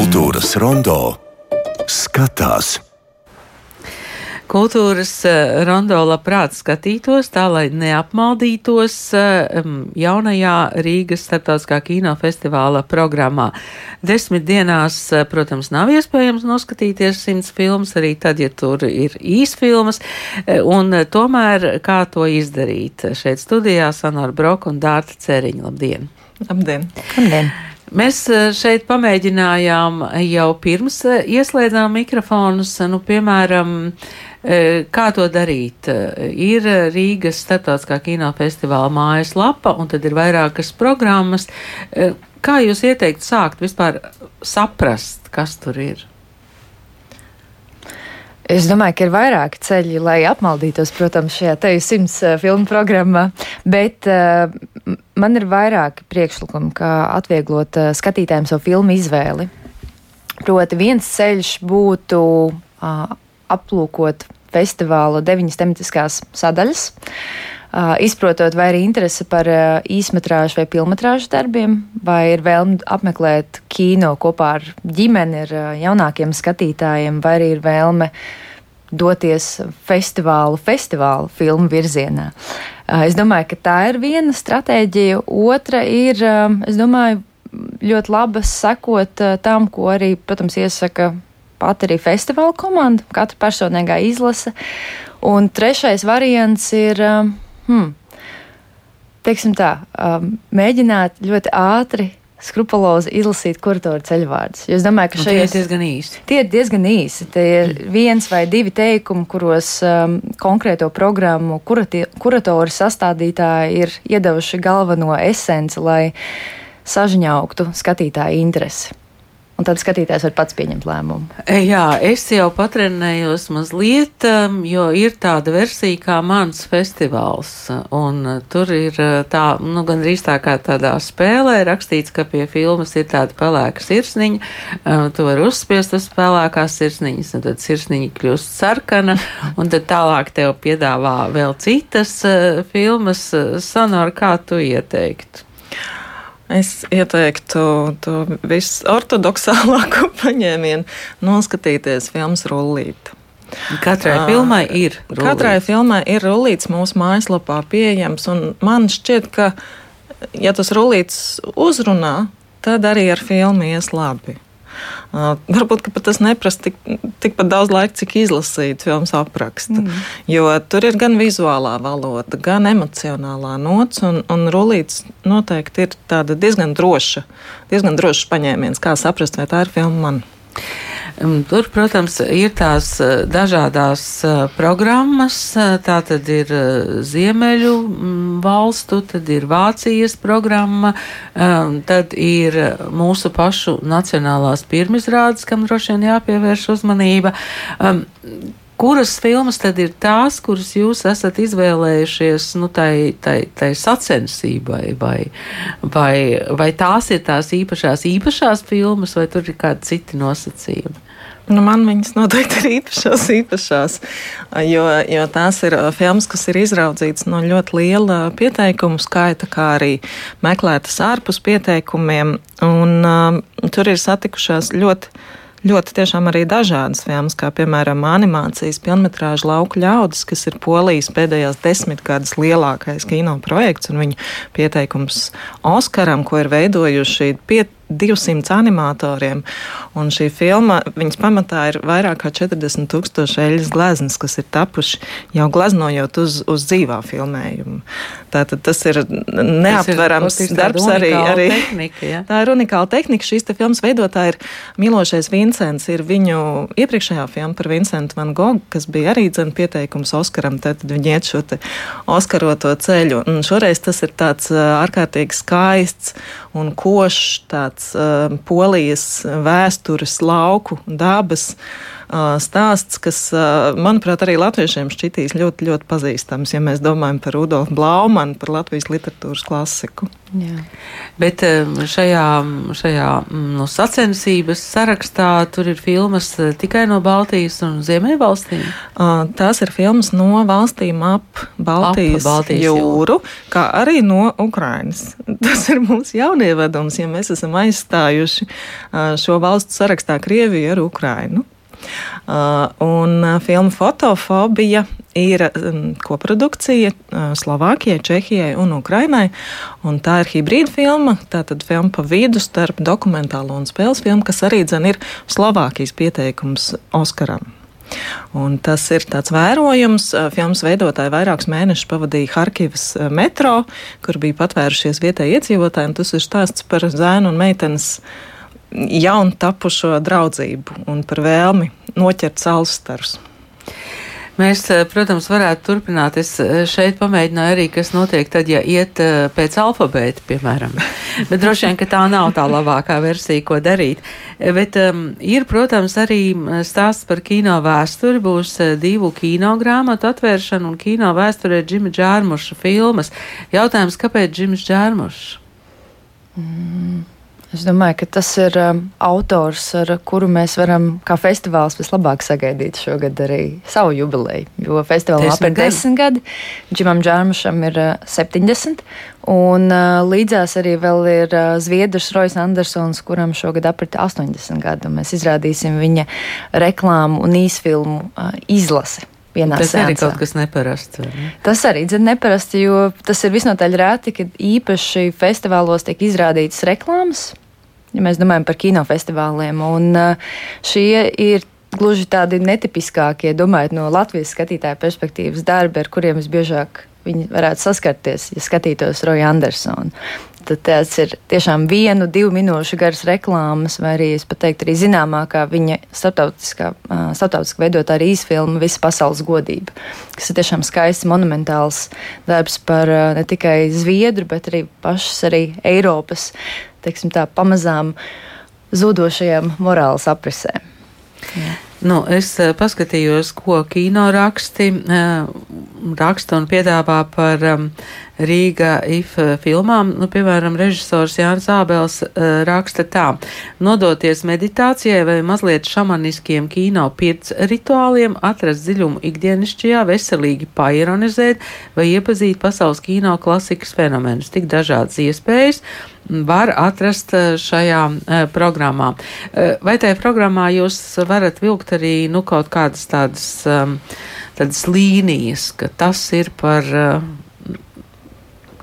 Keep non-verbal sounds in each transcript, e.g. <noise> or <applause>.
Kultūras rondo skatās. Kultūras uh, rondo labprāt skatītos, tā lai neapmaldītos uh, jaunajā Rīgas starptautiskā kinofestivāla programmā. Desmit dienās, uh, protams, nav iespējams noskatīties simts filmas, arī tad, ja tur ir īsfilmas, un tomēr kā to izdarīt? Šeit studijā Sanora Broka un Dārta Ceriņa. Labdien! Labdien! Labdien. Mēs šeit pamēģinājām jau pirms ieslēdzām mikrofonus, nu, piemēram, kā to darīt. Ir Rīgas starptautiskā kinofestivāla mājaslapa, un tad ir vairākas programmas. Kā jūs ieteikt sākt vispār saprast, kas tur ir? Es domāju, ka ir vairāki ceļi, lai apmaldītos, protams, šajā teju simts filmu programmā, bet uh, man ir vairāki priekšlikumi, kā atvieglot uh, skatītājiem savu filmu izvēli. Proti, viens ceļš būtu uh, aplūkot festivāla deviņas tematiskās sadaļas. Uh, izprotot, vai ir interese par uh, īsmetrāžu vai filmetrāžu darbiem, vai ir vēlme apmeklēt kino kopā ar ģimeni, ar uh, jaunākiem skatītājiem, vai arī ir vēlme doties festivālu, festivālu filmu virzienā. Es domāju, ka tā ir viena stratēģija. Otra ir, es domāju, ļoti laba sekot tam, ko arī, protams, iesaka pat arī festivāla komanda, katra personīgā izlase. Un trešais variants ir, hmm, teiksim tā, mēģināt ļoti ātri skrupulozi izlasīt kuratoru ceļvārdus. Es domāju, ka šeit ir diezgan īsi. Tie ir diezgan īsi. Tie ir viens vai divi teikumi, kuros um, konkrēto programmu kurati, kuratori sastādītāji ir iedevuši galveno esenci, lai sažņauktu skatītāju interesi un tad skatītājs var pats pieņemt lēmumu. E, jā, es jau patrenējos mazliet, um, jo ir tāda versija kā mans festivāls, un uh, tur ir uh, tā, nu, gan drīz tā kā tādā spēlē rakstīts, ka pie filmas ir tāda pelēka sirsniņa, uh, tu vari uzspiest uz pelēkās sirsniņas, un tad sirsniņa kļūst sarkana, <laughs> un tad tālāk tev piedāvā vēl citas filmas. Sonora, kā tu ieteiktu? Es ieteiktu to visortodoksālāko <laughs> paņēmienu noskatīties filmas rullīti. Katrai uh, filmai ir rullīts. Katrai filmai ir rullīts mūsu mājaslapā pieejams, un man šķiet, ka, ja tas rullīts uzrunā, tad arī ar filmu ies labi. Varbūt tas neprasa tik, tikpat daudz laika, cik izlasīt filmas aprakstu. Mm. Jo tur ir gan vizuālā valoda, gan emocionālā nots, un, un rullīts noteikti ir diezgan droša, diezgan drošs paņēmiens, kā saprast, vai tā ir filma man. Tur, protams, ir tās eh, dažādās eh, programmas. Eh, tā tad ir Ziemeļu mm, valstu, tad ir Vācijas programma, tad ir mūsu pašu nacionālās pirmizrādes, kam droši vien jāpievērš uzmanība kuras filmas tad ir tās, kuras jūs esat izvēlējušies nu, tai, tai, tai sacensībai, vai, vai, vai tās ir tās īpašās, īpašās filmas, vai tur ir kādi citi nosacījumi? Nu, man viņas noteikti ir īpašās, īpašās, jo, jo tās ir filmas, kas ir izraudzītas no ļoti liela pieteikumu skaita, kā arī meklētas ārpus pieteikumiem. Un, um, tur ir satikušās ļoti ļoti tiešām arī dažādas filmas, kā piemēram animācijas filmas Lauku ļaudis, kas ir Polijas pēdējās desmitgades lielākais kino projekts un viņu pieteikums Oskaram, ko ir veidojuši piet 200 animatoriem. Un šī filma, viņas pamatā ir vairāk kā 40 tūkstoši eļļas gleznas, kas ir tapuši jau gleznojot uz, uz dzīvā filmējumu. Tātad tas ir neaptverams tas ir, darbs arī. arī tehnika, ja? <laughs> Tā ir unikāla tehnika. Šīs te filmas veidotāji ir Milošais Vincents, ir viņu iepriekšējā filma par Vincentu Van Gogh, kas bija arī dzen pieteikums Oskaram, tad viņi iet šo te Oskaroto ceļu. Un šoreiz tas ir tāds ārkārtīgi skaists un košs tāds uh, polijas vēstures lauku dabas stāsts, kas, manuprāt, arī latviešiem šķitīs ļoti, ļoti pazīstams, ja mēs domājam par Rudolfu Blaumanu, par Latvijas literatūras klasiku. Jā. Bet šajā, šajā nu, sacensības sarakstā tur ir filmas tikai no Baltijas un Ziemeļvalstīm? Tās ir filmas no valstīm ap Baltijas, ap Baltijas jūru, jūru, kā arī no Ukrainas. <laughs> Tas ir mūsu jaunievedums, ja mēs esam aizstājuši šo valstu sarakstā Krieviju ar Ukrainu. Uh, un uh, filma Fotofobija ir um, koprodukcija uh, Slovākijai, Čehijai un Ukrainai. Un tā ir hibrīda filma, tātad filma pa vidu starp dokumentālo un spēles filmu, kas arī dzen ir Slovākijas pieteikums Oskaram. Un tas ir tāds vērojums. Filmas veidotāji vairākus mēnešus pavadīja Harkivas metro, kur bija patvērušies vietējie iedzīvotāji. Tas ir stāsts par zēnu un meitenes jaunu tapušo draudzību un par vēlmi noķert saules starus. Mēs, eh, protams, varētu turpināt. Es eh, šeit pamēģināju arī, kas notiek tad, ja iet eh, pēc alfabēta, piemēram. <laughs> Bet droši vien, ka tā nav tā labākā versija, ko darīt. Bet um, ir, protams, arī stāsts par kino vēsturi. Būs divu kino grāmatu atvēršana un kino vēsturē Džima Džārmuša filmas. Jautājums, kāpēc Džims Džārmušs? Mm. Es domāju, ka tas ir um, autors, ar kuru mēs varam kā festivāls vislabāk sagaidīt šogad arī savu jubileju. Jo festivālam apmēram desmit gadi, Džimam Džārmušam ir uh, 70, un uh, līdzās arī vēl ir uh, Zviedrs Rojas Andersons, kuram šogad aprit 80 gadu. Mēs izrādīsim viņa reklāmu un īsfilmu uh, izlasi. Tas seansā. arī kaut kas neparasts. Ne? Tas arī ir neparasti, jo tas ir visnotaļ rēti, kad īpaši festivālos tiek izrādītas reklāmas, ja mēs domājam par kinofestivāliem. Un uh, šie ir gluži tādi netipiskākie, domājot no Latvijas skatītāja perspektīvas darbi, ar kuriem visbiežāk viņi varētu saskarties, ja skatītos Roja Andersonu. Tad tas ir tiešām vienu, divu minūšu garas reklāmas, vai arī es pat teiktu, arī zināmākā viņa starptautiskā, starptautiskā veidotā arī īsfilma Visa pasaules godība, kas ir tiešām skaists, monumentāls darbs par ne tikai Zviedru, bet arī pašas arī Eiropas, teiksim tā, pamazām zudošajām morāles aprisēm. Jā. Nu, es paskatījos, ko kino raksti raksta un piedāvā par um, Rīga IF filmām. Nu, piemēram, režisors Jānis Ābels uh, raksta tā: nodoties meditācijai vai mazliet šamaniskiem kino pirts rituāliem, atrast dziļumu ikdienišķajā, veselīgi paironizēt vai iepazīt pasaules kino klasikas fenomenus. Tik dažādas iespējas var atrast šajā uh, programmā. Uh, vai tajā programmā jūs varat vilkt arī nu, kaut kādas tādas um, tādas līnijas, ka tas ir par. Eh,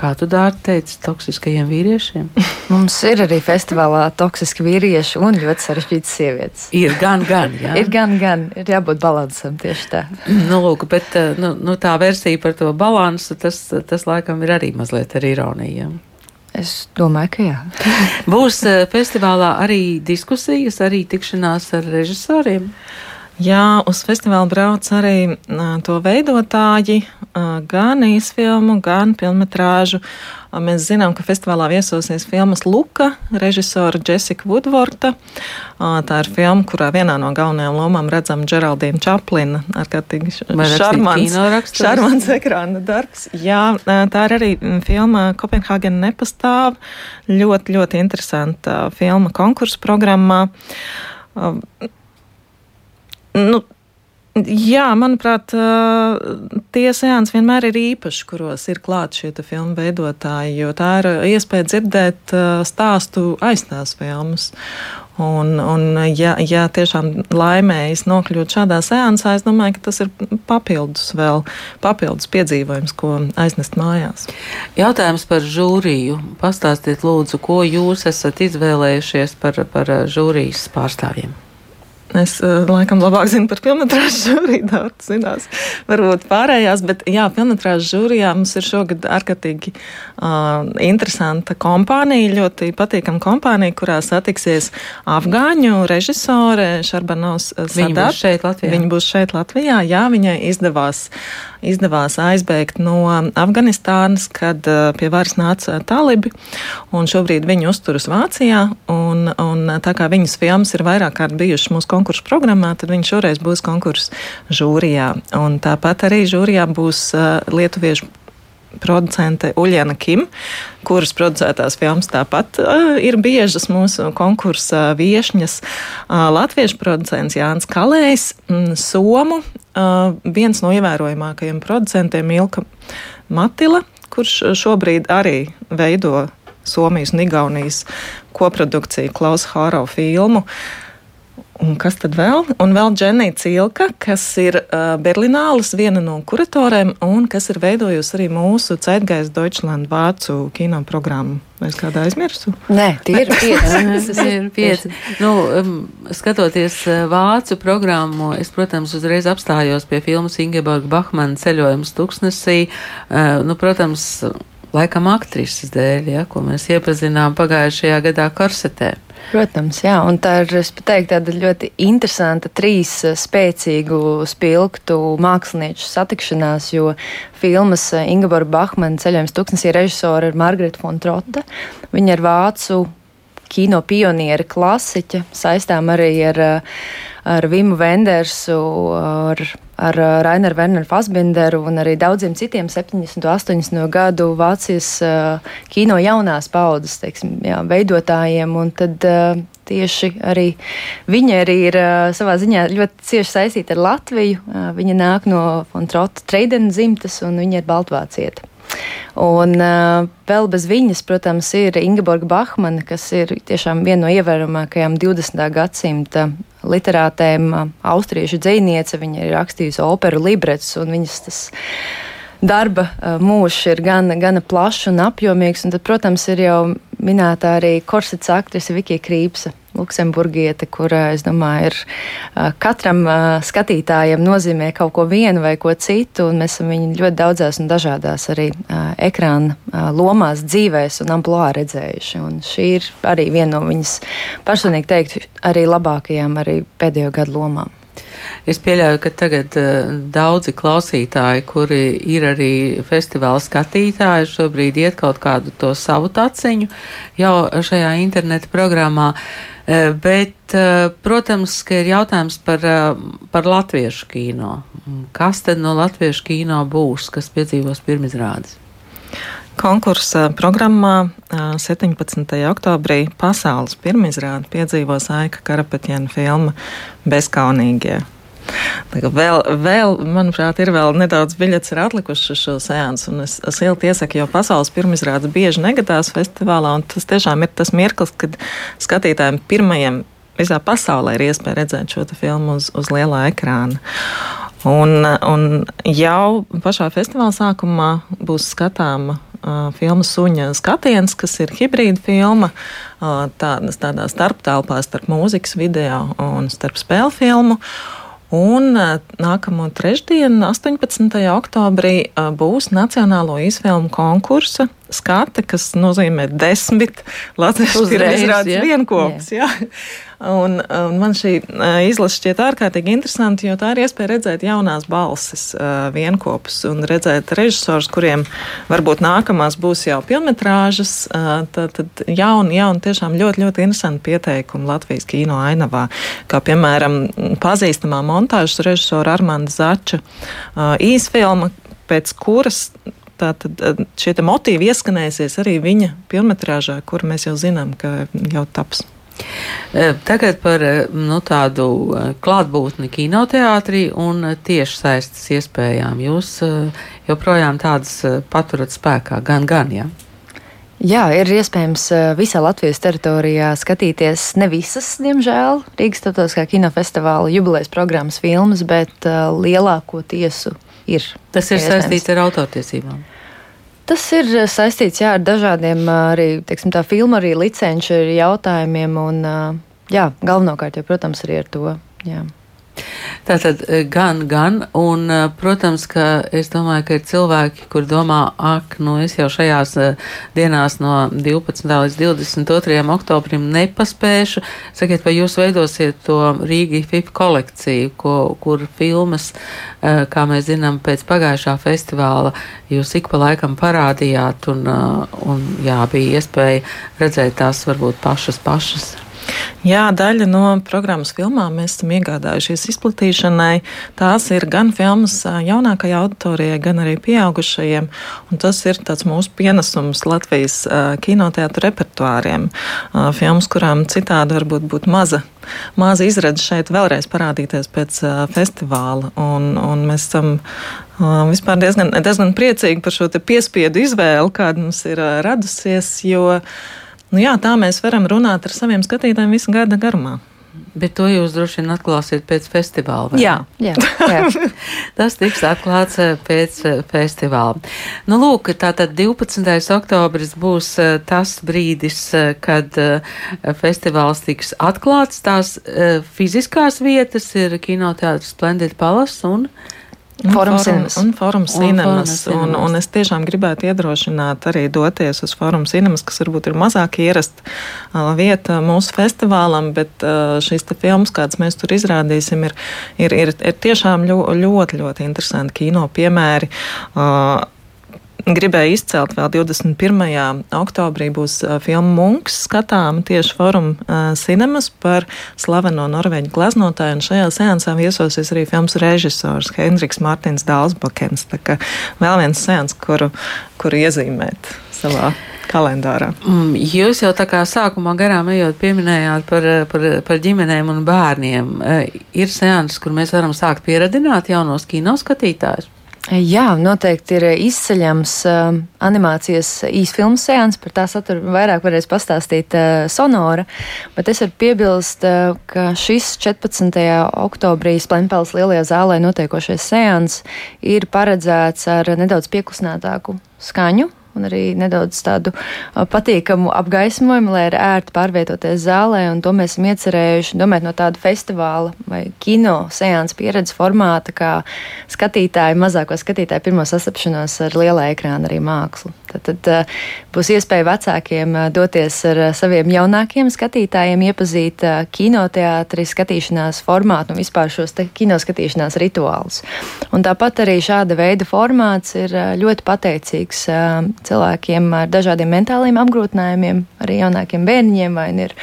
kā tu dārgi teici, toksiskajiem vīriešiem? <laughs> Mums ir arī festivālā toksiski vīrieši un ļoti sarežģītas sievietes. Ir gan, gan, jā. ir gan, gan, ir jābūt balansam tieši tā. <clears throat> nu, lūk, bet eh, nu, nu, tā versija par to balansu, tas, tas laikam ir arī mazliet ar ironiju. Es domāju, ka jā. <laughs> Būs eh, festivālā arī diskusijas, arī tikšanās ar režisoriem. Jā, uz festivālu brauc arī to veidotāji, gan īsfilmu, gan filmetrāžu. Mēs zinām, ka festivālā viesosies filmas Luka, režisora Jessica Woodvorta. Tā ir filma, kurā vienā no galvenajām lomām redzam Geraldīnu Čaplinu. Ārkārtīgi šarmants, šarmants ekrāna darbs. Jā, tā ir arī filma Kopenhāgena nepastāv. Ļoti, ļoti interesanta filma konkursu programmā. Nu, Jā, manuprāt, tie seansi vienmēr ir īpaši, kuros ir klāti šie filmu veidotāji, jo tā ir iespēja dzirdēt stāstu aiz tās filmas. Un, un ja, ja tiešām laimējas nokļūt šādā seansā, es domāju, ka tas ir papildus vēl, papildus piedzīvojums, ko aiznest mājās. Jautājums par žūriju. Pastāstiet lūdzu, ko jūs esat izvēlējušies par, par žūrijas pārstāvjiem. Es uh, laikam labāk zinu par filmu <laughs> žūriju, daudz zinās, varbūt pārējās, bet jā, filmu žūrijā mums ir šogad ārkārtīgi uh, interesanta kompānija, ļoti patīkama kompānija, kurā satiksies afgāņu režisore Šarbanovs. Viņa būs šeit Latvijā. Viņa būs šeit Latvijā, jā, viņai izdevās izdevās aizbēgt no Afganistānas, kad pie varas nāca talibi, un šobrīd viņi uzturas Vācijā, un, un tā kā viņas filmas ir vairāk kārt bijušas mūsu konkursu programmā, tad viņi šoreiz būs konkursu žūrijā. Un tāpat arī žūrijā būs lietuviešu producente Uljana Kim, kuras producētās filmas tāpat uh, ir biežas mūsu konkursa viešņas. Uh, latviešu producents Jānis Kalējs, mm, Somu, uh, viens no ievērojamākajiem producentiem Ilka Matila, kurš šobrīd arī veido Somijas un Igaunijas koprodukciju Klaus Haro filmu. Uh, Un kas tad vēl? Un vēl Dženija Cilka, kas ir uh, Berlinālas viena no kuratoriem un kas ir veidojusi arī mūsu Ceitgaisa Deutschland vācu kino programmu. Vai es kādā aizmirsu? Nē, tie ir <laughs> pieci. ir pieci. Nu, um, skatoties vācu programmu, es, protams, uzreiz apstājos pie filmas Ingeborga Bahmana ceļojums tuksnesī. Uh, nu, protams, laikam aktrises dēļ, ja, ko mēs iepazinām pagājušajā gadā korsetē. Protams, jā, un tā ir, teiktu, tāda ļoti interesanta trīs eh, spēcīgu, spilgtu mākslinieku satikšanās, jo filmas eh, Ingeborga Bahmana ceļojums tuksnesī režisora ir Margarita Fontrota. Viņa ir vācu kino pioniera klasiķa, saistām arī ar, eh, ar Vimu Vendersu, ar ar uh, Rainer Werneru Fasbinderu un arī daudziem citiem 70. un 80. gadu Vācijas uh, kino jaunās paudzes teiksim, jā, veidotājiem. Un tad uh, tieši arī viņa arī ir savā ziņā ļoti cieši saistīta ar Latviju. Viņa nāk no Fontrota Treidena dzimtas un viņa ir Baltvācieta. Un uh, vēl bez viņas, protams, ir Ingeborga Bahmana, kas ir tiešām viena no ievērojamākajām 20. gadsimta literātēm, austriešu dziniece. Viņa ir rakstījusi operu librets, un viņas tas darba mūžs ir gan, gan plašs un apjomīgs. Un tad, protams, ir jau minēta arī korsets aktrise Vikija Krīpsa. Luksemburgiete, kur, es domāju, ir katram skatītājam nozīmē kaut ko vienu vai ko citu, un mēs esam viņu ļoti daudzās un dažādās arī ekrāna lomās, dzīvēs un amplitūnā redzējuši. Un šī ir arī viena no viņas personīgi teikt arī labākajām arī pēdējo gadu lomām. Es pieļauju, ka tagad uh, daudzi klausītāji, kuri ir arī festivāla skatītāji, šobrīd iet kaut kādu to savu taciņu jau šajā interneta programmā. Uh, bet, uh, protams, ka ir jautājums par, par latviešu kino. Kas tad no latviešu kino būs, kas piedzīvos pirmizrādes? Konkursa programmā 17. oktobrī pasaules pirmizrāde piedzīvos Aika Karapetjana filma Bezkaunīgie. Vēl, vēl, manuprāt, ir vēl nedaudz biļetes atlikušas šo sēnesi, es, es ilgi iesaku, jo pasaules pirmizrādes bieži negadās festivālā, tas tiešām ir tas mirklis, kad skatītājiem pirmajiem visā pasaulē ir iespēja redzēt šo filmu uz, uz lielā ekrāna. Un, un jau pašā festivāla sākumā būs skatāma filmu Suņa skatiens, kas ir hibrīda filma, tādas, tādā starptelpā starp mūzikas video un starp spēļu filmu. Un nākamo trešdienu, 18. oktobrī, būs Nacionālo izfilmu konkursa skate, kas nozīmē desmit latviešu izrādes vienkopus. Jā. Jā. Un, un man šī izlase šķiet ārkārtīgi interesanti, jo tā ir iespēja redzēt jaunās balsis, vienkopus un redzēt režisorus, kuriem varbūt nākamās būs jau filmetrāžas. Tad, tad jauni, jauni, tiešām ļoti, ļoti interesanti pieteikumi Latvijas kino ainavā, kā piemēram pazīstamā montāžas režisora Armanda Zača īsfilma, pēc kuras tātad šie motīvi ieskanēsies arī viņa filmetrāžā, kur mēs jau zinām, ka jau taps. E, tagad par e, nu, tādu klātbūtni kinoteātrī un tieši saistas iespējām. Jūs joprojām tādas paturat spēkā, gan, gan, jā. Ja? Jā, ir iespējams visā Latvijas teritorijā skatīties ne visas, diemžēl, Rīgas Startautiskā kinofestivāla jubilejas programmas filmas, bet lielāko tiesu ir. Tas ir saistīts ar autortiesībām. Tas ir eh, saistīts jā, ar dažādiem eh, arī teiksim, tā filmu, arī licenču jautājumiem. Un, eh, jā, galvenokārt, jau, protams, arī ar to. Jā. Tātad eh, gan, gan, un, eh, protams, ka es domāju, ka ir cilvēki, kur domā, ak, nu es jau šajās eh, dienās no 12. līdz 22. oktobrim nepaspēšu. Sakiet, vai jūs veidosiet to Rīga FIP kolekciju, ko, kur filmas, kā mēs zinām, pēc pagājušā festivāla jūs ik pa laikam parādījāt, un, un jā, bija iespēja redzēt tās varbūt pašas pašas. Jā, daļa no programmas filmām mēs esam iegādājušies izplatīšanai. Tās ir gan filmas jaunākajai auditorijai, gan arī pieaugušajiem. Tas ir mūsu pienesums Latvijas kinoteātra repertuāriem. Filmas, kurām citādi varbūt būtu maza, maza izredzes šeit vēlreiz parādīties pēc festivāla. Un, un mēs esam vispār diezgan, diezgan priecīgi par šo piespiedu izvēli, kāda mums ir radusies. Jo, Nu jā, tā mēs varam runāt ar saviem skatītājiem visu gada garumā. Bet to jūs droši vien atklāsiet pēc festivāla. Jā, jā, <laughs> jā. tas tiks atklāts eh, pēc eh, festivāla. Nu, lūk, tātad 12. oktobris būs eh, tas brīdis, kad festivāls tiks atklāts. Tās fiziskās vietas ir kinoteātris Splendid Palace un Fórums cinemas. Un fórums cinemas. Un, un es tiešām gribētu iedrošināt arī doties uz fórums cinemas, kas varbūt ir mazāk ierasta vieta mūsu festivālam, bet šīs filmas, kādas mēs tur izrādīsim, ir, ir, ir, ir tiešām ļoti, ļoti, ļoti interesanti kino piemēri. Uh, gribēju izcelt vēl 21. oktobrī būs filma Munks skatām tieši forum cinemas par slaveno norvēģu gleznotāju, un šajā seansā viesosies arī filmas režisors Hendriks Mārtiņš Dālsbakens. Tā kā vēl viens seans, kuru, kuru iezīmēt savā kalendārā. Mm, jūs jau tā kā sākumā garām ejot pieminējāt par, par, par ģimenēm un bērniem. Ir seanses, kur mēs varam sākt pieradināt jaunos kino skatītājus. Jā, noteikti ir izceļams uh, animācijas īsfilmu sēns, par tā saturu vairāk varēs pastāstīt uh, Sonora, bet es varu piebilst, uh, ka šis 14. oktobrī Splenpels lielajā zālē notiekošais sēns ir paredzēts ar nedaudz pieklusinātāku skaņu, un arī nedaudz tādu patīkamu apgaismojumu, lai ir ērti pārvietoties zālē. To mēs esam iecerējuši domāt no tāda festivāla vai kino seansa pieredzes formāta, kā skatītāji, mazāko skatītāju pirmo sastapšanos ar lielā ekrāna arī mākslu. Tad, tad būs iespēja vecākiem doties ar saviem jaunākiem skatītājiem, iepazīt kinoteātri, skatīšanās formātu un vispār šos kino skatīšanās rituālus. Un tāpat arī šāda veida formāts ir ļoti pateicīgs cilvēkiem ar dažādiem mentāliem apgrūtinājumiem, arī jaunākiem bērniņiem, vai ir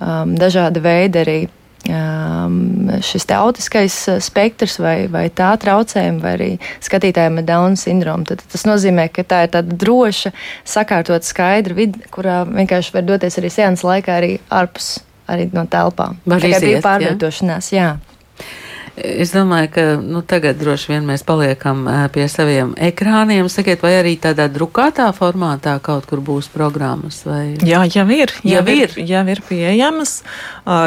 um, dažāda veida arī šis autiskais spektrs vai, vai tā traucējumi, vai arī skatītājiem ar Dauna sindromu. Tad tas nozīmē, ka tā ir tāda droša, sakārtot skaidra vide, kurā vienkārši var doties arī sēnes laikā arī ārpus arī no telpām. Var Tikai iziet, bija pārvietošanās, jā. jā. Es domāju, ka nu, tagad droši vien mēs paliekam pie saviem ekrāniem. Sakiet, vai arī tādā drukātā formātā kaut kur būs programmas? Vai... Jā, jau ir. Jau, jau ir. ir. Jau ir pieejamas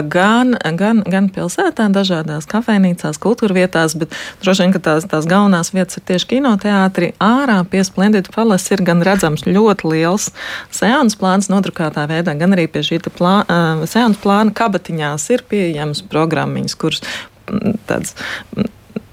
gan, gan, gan pilsētā, dažādās kafejnīcās, kultūra vietās, bet droši vien, ka tās, tās galvenās vietas ir tieši kinoteātri. Ārā pie Splendid Palace ir gan redzams ļoti liels seans plāns nodrukātā veidā, gan arī pie šī plā, seans plāna kabatiņās ir pieejamas programmiņas, kuras tāds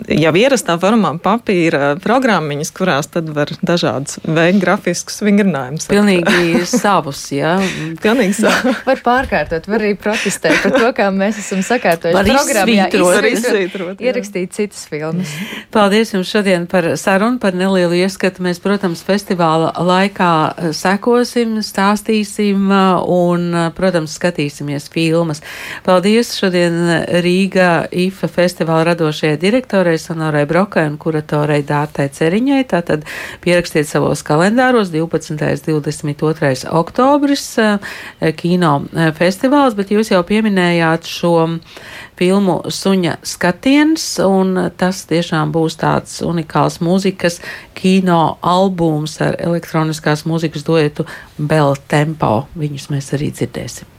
jau ierastā formā papīra programmiņas, kurās tad var dažādas veikt grafiskus vingrinājumus. Pilnīgi <laughs> savus, jā. Pilnīgi savus. var pārkārtot, var arī protestēt par to, kā mēs esam sakārtojuši var programmā. Izsvītrot, ierakstīt citas filmas. Paldies jums šodien par sarunu, par nelielu ieskatu. Mēs, protams, festivāla laikā sekosim, stāstīsim un, protams, skatīsimies filmas. Paldies šodien Rīgā IFA festivāla radošajai direktorai režisērai Sonorai Brokai un kuratorei Dārtai Ceriņai. Tātad pierakstiet savos kalendāros 12. un 22. oktobris eh, kino eh, festivāls, bet jūs jau pieminējāt šo filmu Suņa skatiens, un tas tiešām būs tāds unikāls mūzikas kino albums ar elektroniskās mūzikas duetu Bell Tempo. Viņus mēs arī dzirdēsim.